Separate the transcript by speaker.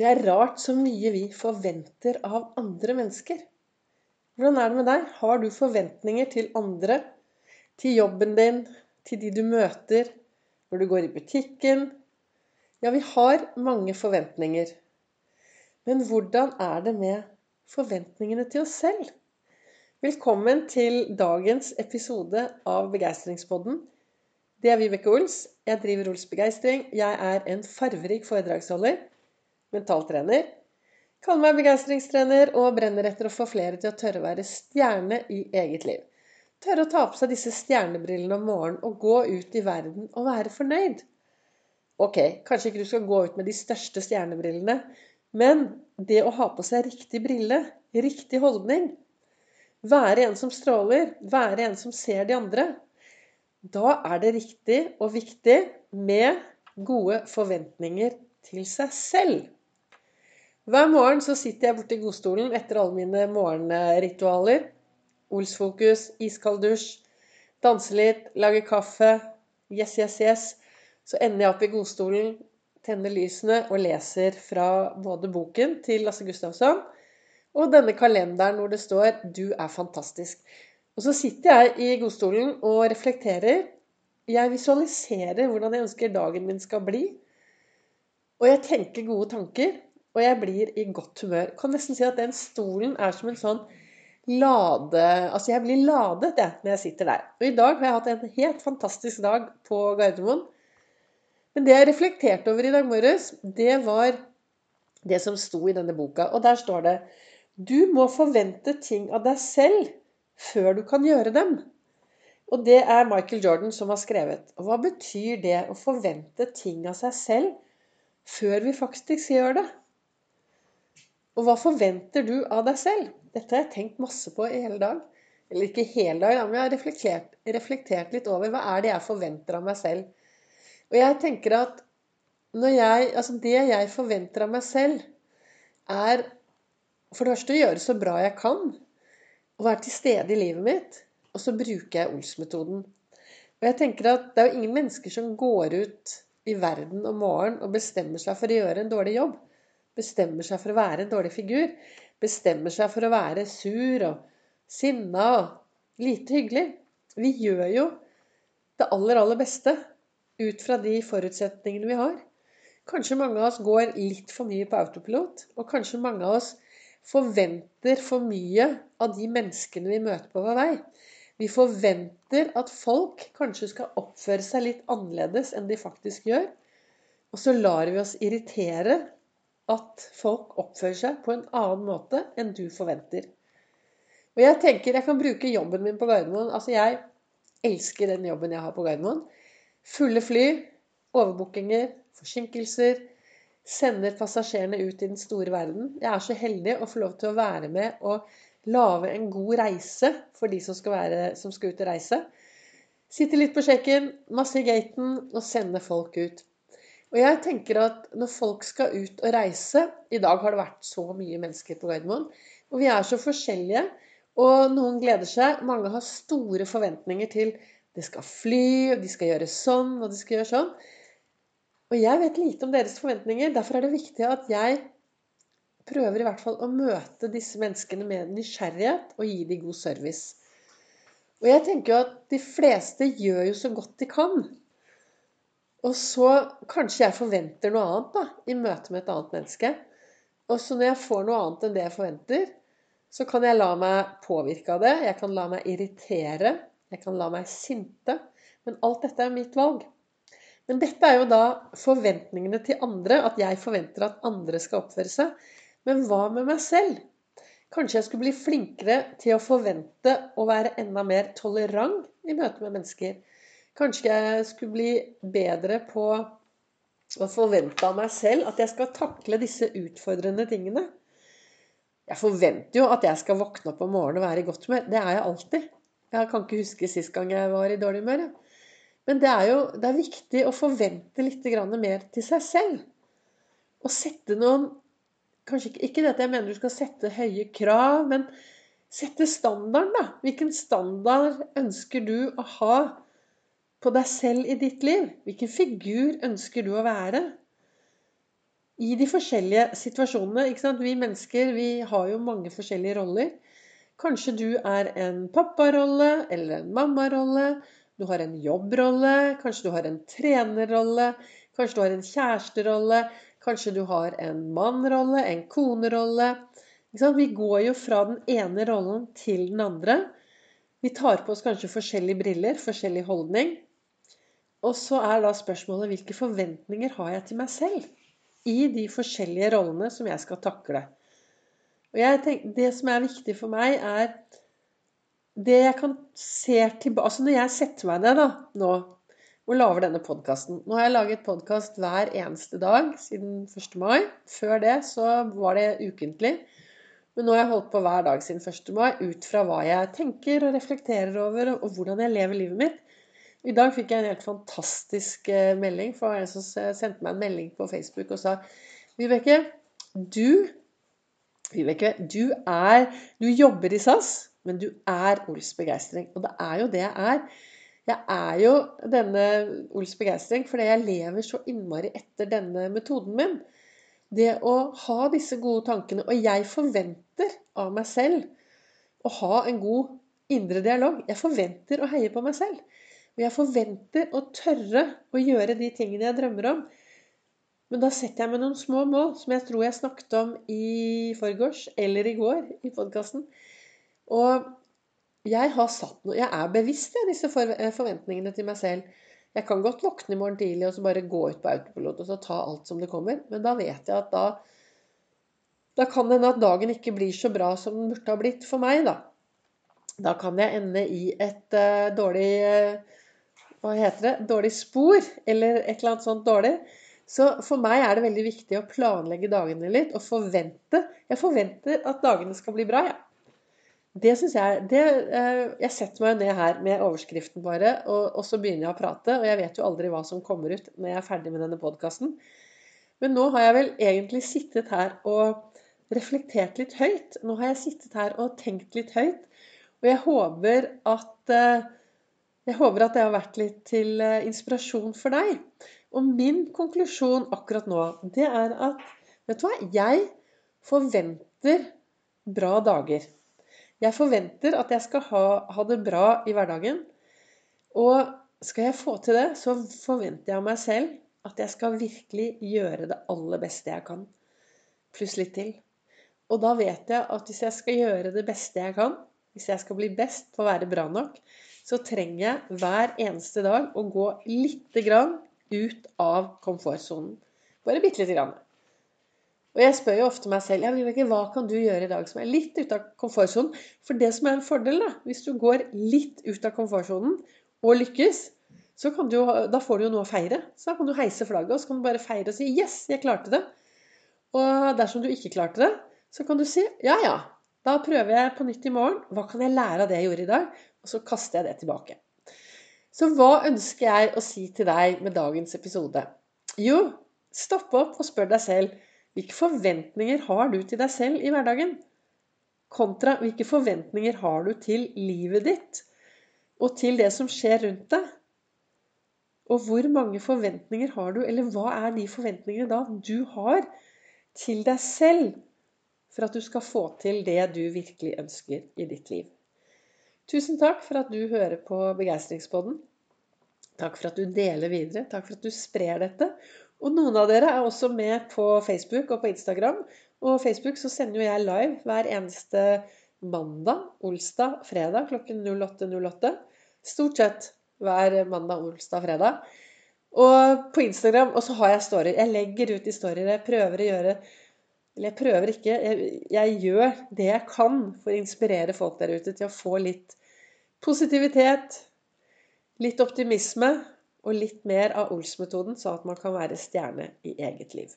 Speaker 1: Det er rart så mye vi forventer av andre mennesker. Hvordan er det med deg? Har du forventninger til andre? Til jobben din? Til de du møter? Når du går i butikken? Ja, vi har mange forventninger. Men hvordan er det med forventningene til oss selv? Velkommen til dagens episode av Begeistringspodden. Det er Vibeke Ols. Jeg driver Ols Begeistring. Jeg er en farverik foredragsholder mentaltrener. Kaller meg begeistringstrener og brenner etter å få flere til å tørre å være stjerne i eget liv. Tørre å ta på seg disse stjernebrillene om morgenen og gå ut i verden og være fornøyd. Ok, kanskje ikke du skal gå ut med de største stjernebrillene, men det å ha på seg riktig brille, riktig holdning, være en som stråler, være en som ser de andre, da er det riktig og viktig med gode forventninger til seg selv. Hver morgen så sitter jeg borti godstolen etter alle mine morgenritualer. Olsfokus, iskald dusj, danse litt, lage kaffe. Yes, yes, yes. Så ender jeg opp i godstolen, tenner lysene og leser fra både boken til Lasse Gustavsson og denne kalenderen hvor det står 'Du er fantastisk'. Og så sitter jeg i godstolen og reflekterer. Jeg visualiserer hvordan jeg ønsker dagen min skal bli. Og jeg tenker gode tanker. Og jeg blir i godt humør. Kan nesten si at den stolen er som en sånn lade... Altså, jeg blir ladet, jeg, når jeg sitter der. Og i dag har jeg hatt en helt fantastisk dag på Gardermoen. Men det jeg reflekterte over i dag morges, det var det som sto i denne boka. Og der står det Du må forvente ting av deg selv før du kan gjøre dem. Og det er Michael Jordan som har skrevet. Og hva betyr det å forvente ting av seg selv før vi faktisk gjør det? Og hva forventer du av deg selv? Dette har jeg tenkt masse på i hele dag. Eller ikke hele dag, men jeg har reflektert, reflektert litt over hva er det jeg forventer av meg selv. Og jeg tenker at jeg, altså det jeg forventer av meg selv, er for det første å gjøre så bra jeg kan. Å være til stede i livet mitt. Og så bruker jeg Ols-metoden. Og jeg tenker at det er jo ingen mennesker som går ut i verden om morgenen og bestemmer seg for å gjøre en dårlig jobb bestemmer seg for å være en dårlig figur, bestemmer seg for å være sur og sinna og lite hyggelig. Vi gjør jo det aller, aller beste ut fra de forutsetningene vi har. Kanskje mange av oss går litt for mye på autopilot, og kanskje mange av oss forventer for mye av de menneskene vi møter på vår vei. Vi forventer at folk kanskje skal oppføre seg litt annerledes enn de faktisk gjør. Og så lar vi oss irritere at folk oppfører seg på en annen måte enn du forventer. Og jeg tenker jeg kan bruke jobben min på Gardermoen. Altså, jeg elsker den jobben jeg har på Gardermoen. Fulle fly, overbookinger, forsinkelser. Sender passasjerene ut i den store verden. Jeg er så heldig å få lov til å være med og lage en god reise for de som skal, være, som skal ut og reise. Sitte litt på sjekken, masse i gaten og sende folk ut. Og jeg tenker at når folk skal ut og reise I dag har det vært så mye mennesker på Gardermoen. Og vi er så forskjellige. Og noen gleder seg. Mange har store forventninger til det skal fly, og de skal gjøre sånn, og de skal gjøre sånn. Og jeg vet lite om deres forventninger. Derfor er det viktig at jeg prøver i hvert fall å møte disse menneskene med nysgjerrighet og gi dem god service. Og jeg tenker jo at de fleste gjør jo så godt de kan. Og så kanskje jeg forventer noe annet da, i møte med et annet menneske. Og så når jeg får noe annet enn det jeg forventer, så kan jeg la meg påvirke av det. Jeg kan la meg irritere. Jeg kan la meg sinte. Men alt dette er mitt valg. Men dette er jo da forventningene til andre. At jeg forventer at andre skal oppføre seg. Men hva med meg selv? Kanskje jeg skulle bli flinkere til å forvente å være enda mer tolerant i møte med mennesker. Kanskje jeg skulle bli bedre på å forvente av meg selv at jeg skal takle disse utfordrende tingene. Jeg forventer jo at jeg skal våkne opp om morgenen og være i godt humør. Det er jeg alltid. Jeg kan ikke huske sist gang jeg var i dårlig humør. Men det er jo det er viktig å forvente litt mer til seg selv. Og sette noen Kanskje ikke, ikke dette jeg mener du skal sette høye krav, men sette standarden, da. Hvilken standard ønsker du å ha på deg selv i ditt liv. Hvilken figur ønsker du å være? i de forskjellige situasjonene. ikke sant? Vi mennesker vi har jo mange forskjellige roller. Kanskje du er en papparolle eller en mammarolle. Du har en jobbrolle. Kanskje du har en trenerrolle. Kanskje du har en kjæresterolle. Kanskje du har en mannrolle, en konerolle. Vi går jo fra den ene rollen til den andre. Vi tar på oss kanskje forskjellige briller, forskjellig holdning. Og så er da spørsmålet hvilke forventninger har jeg til meg selv i de forskjellige rollene som jeg skal takle. Og tenker, Det som er viktig for meg, er det jeg kan se tilbake Altså når jeg setter meg ned da, nå og lager denne podkasten Nå har jeg laget podkast hver eneste dag siden 1. mai. Før det så var det ukentlig. Men nå har jeg holdt på hver dag siden 1. mai ut fra hva jeg tenker og reflekterer over, og hvordan jeg lever livet mitt. I dag fikk jeg en helt fantastisk eh, melding fra en som sendte meg en melding på Facebook og sa Vibeke, du Vibeke, du er Du jobber i SAS, men du er Ols begeistring. Og det er jo det jeg er. Jeg er jo denne Ols begeistring fordi jeg lever så innmari etter denne metoden min. Det å ha disse gode tankene. Og jeg forventer av meg selv å ha en god indre dialog. Jeg forventer å heie på meg selv. Og jeg forventer å tørre å gjøre de tingene jeg drømmer om. Men da setter jeg meg noen små mål, som jeg tror jeg snakket om i forgårs eller i går i podkasten. Og jeg har satt noe Jeg er bevisst jeg, disse forventningene til meg selv. Jeg kan godt våkne i morgen tidlig og så bare gå ut på autopilot og så ta alt som det kommer. Men da vet jeg at da Da kan det hende at dagen ikke blir så bra som den burde ha blitt for meg, da. Da kan jeg ende i et uh, dårlig uh, Hva heter det? Dårlig spor. Eller et eller annet sånt dårlig. Så for meg er det veldig viktig å planlegge dagene litt og forvente. Jeg forventer at dagene skal bli bra, jeg. Ja. Det syns jeg det, eh, Jeg setter meg ned her med overskriften bare, og, og, så begynner jeg å prate. Og jeg vet jo aldri hva som kommer ut når jeg er ferdig med denne podkasten. Men nå har jeg vel egentlig sittet her og reflektert litt høyt. Nå har jeg sittet her og tenkt litt høyt. Og jeg håper at eh, jeg håper at det har vært litt til eh, inspirasjon for deg. Og min konklusjon akkurat nå, det er at Vet du hva? Jeg forventer bra dager. Jeg forventer at jeg skal ha, ha, det bra i hverdagen. Og skal jeg få til det, så forventer jeg av meg selv at jeg skal virkelig gjøre det aller beste jeg kan. Pluss litt til. Og da vet jeg at hvis jeg skal gjøre det beste jeg kan, hvis jeg skal bli best på å være bra nok, så trenger jeg hver eneste dag å gå lite grann ut av komfortsonen. Bare bitte lite grann. Og jeg spør jo ofte meg selv ja, Vibeke, hva kan du gjøre i dag som er litt ute av komfortsonen. For det som er en fordel, da, hvis du går litt ut av komfortsonen og lykkes, så kan du, da får du jo noe å feire. Så da kan du heise flagget og så kan du bare feire og si 'yes, jeg klarte det'. Og dersom du ikke klarte det, så kan du si 'ja, ja, da prøver jeg på nytt i morgen'. Hva kan jeg lære av det jeg gjorde i dag? Og så kaster jeg det tilbake. Så hva ønsker jeg å si til deg med dagens episode? Jo, stopp opp og spør deg selv hvilke forventninger har du til deg selv i hverdagen? Kontra hvilke forventninger har du til livet ditt og til det som skjer rundt deg? Og hvor mange forventninger har du, eller hva er de forventningene da du har til deg selv for at du skal få til det du virkelig ønsker i ditt liv? Tusen takk for at du hører på Begeistringspodden. Takk for at du deler videre. Takk for at du sprer dette. Og noen av dere er også med på Facebook og på Instagram. Og Facebook så sender jo jeg live hver eneste mandag, olsdag, fredag klokken 08.08. Stort sett hver mandag, olsdag, fredag. Og på Instagram og så har jeg storyer. Jeg legger ut historier. Jeg prøver å gjøre Eller jeg prøver ikke. Jeg, jeg gjør det jeg kan for å inspirere folk der ute til å få litt positivitet, litt optimisme og litt mer av Ols-metoden, så at man kan være stjerne i eget liv.